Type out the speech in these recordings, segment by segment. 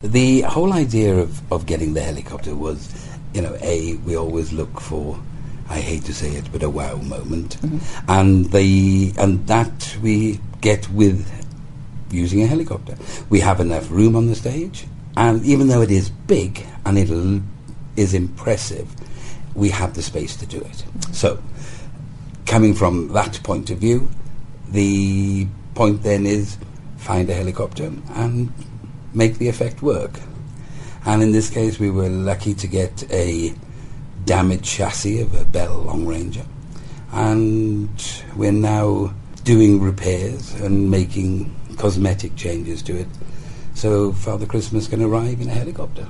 The whole idea of, of getting the helicopter was, you know, A, we always look for, I hate to say it, but a wow moment. Mm-hmm. And, the, and that we get with using a helicopter. We have enough room on the stage, and even though it is big and it is impressive, we have the space to do it. Mm-hmm. So, coming from that point of view, the point then is find a helicopter and make the effect work. And in this case, we were lucky to get a damaged chassis of a Bell Long Ranger. And we're now doing repairs and making cosmetic changes to it. So Father Christmas can arrive in a helicopter.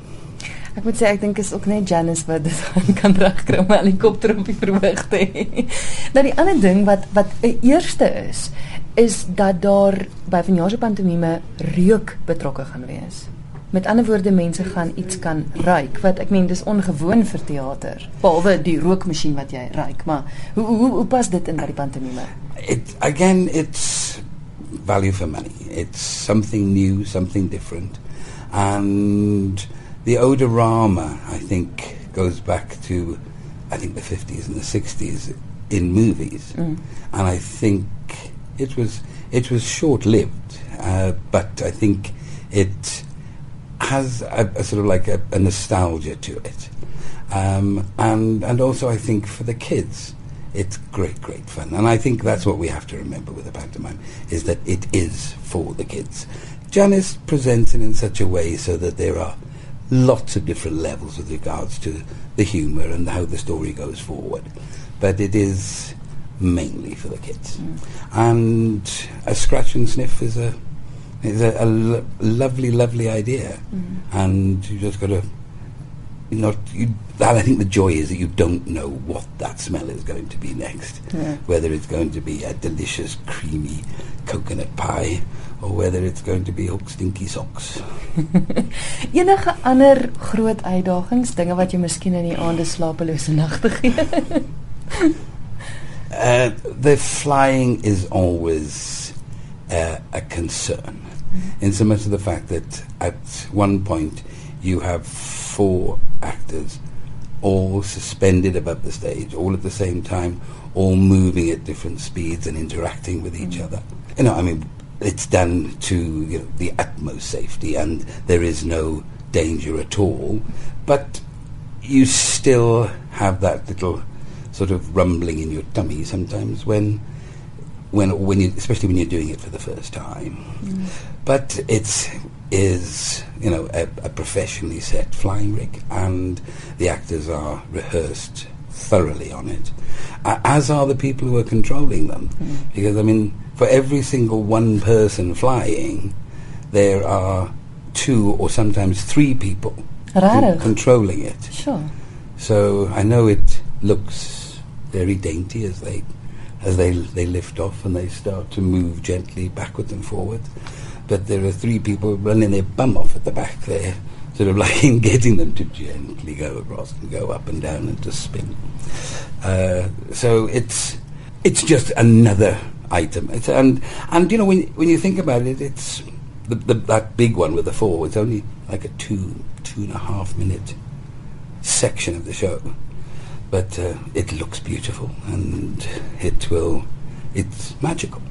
Ek moet sê ek dink is ook net Janice wat dit kan regkry om 'n helikopter op die verhoog te hê. Nou die ander ding wat wat 'n eerste is, is dat daar by vanjaar se pantomime reuk betrokke gaan wees. Met ander woorde mense gaan iets kan ruik wat ek meen dis ongewoon vir teater. Behalwe die rookmasjien wat jy ruik, maar hoe hoe hoe pas dit in by die pantomime? It again, it's value for money. It's something new, something different, and the odorama, I think, goes back to, I think, the fifties and the sixties in movies, Mm. and I think it was it was short lived, uh, but I think it has a, a sort of like a, a nostalgia to it, um, and and also I think for the kids, it's great, great fun, and I think that's what we have to remember with the pantomime is that it is for the kids. Janice presents it in such a way so that there are lots of different levels with regards to the humour and how the story goes forward, but it is mainly for the kids. And a scratch and sniff is a is a, a lo- lovely, lovely idea, mm-hmm. and you just got to not. You, and I think the joy is that you don't know what that smell is going to be next. Yeah. Whether it's going to be a delicious, creamy coconut pie, or whether it's going to be hook stinky socks. Enige ander groot uitdagings, dinge wat jy miskien in die aande slapelose nagte gee? Uh, the flying is always uh, a concern, in so much of the fact that at one point you have four actors all suspended above the stage, all at the same time, all moving at different speeds and interacting with each other. You know, I mean, it's done to you know, the utmost safety, and there is no danger at all. But you still have that little sort of rumbling in your tummy sometimes when, when, when you, especially when you're doing it for the first time. Mm. But it is, you know, a, a professionally set flying rig, and the actors are rehearsed thoroughly on it, a- as are the people who are controlling them. Mm. Because I mean, for every single one person flying, there are two or sometimes three people con- controlling it. Sure. So I know it looks very dainty as they as they they lift off and they start to move gently backwards and forwards. But there are three people running their bum off at the back there, sort of like in getting them to gently go across and go up and down and to spin. Uh, so it's it's just another item. It's, and and you know when when you think about it, it's the, the, that big one with the four. It's only like a two two and a half minute section of the show, but uh, it looks beautiful and it will. It's magical.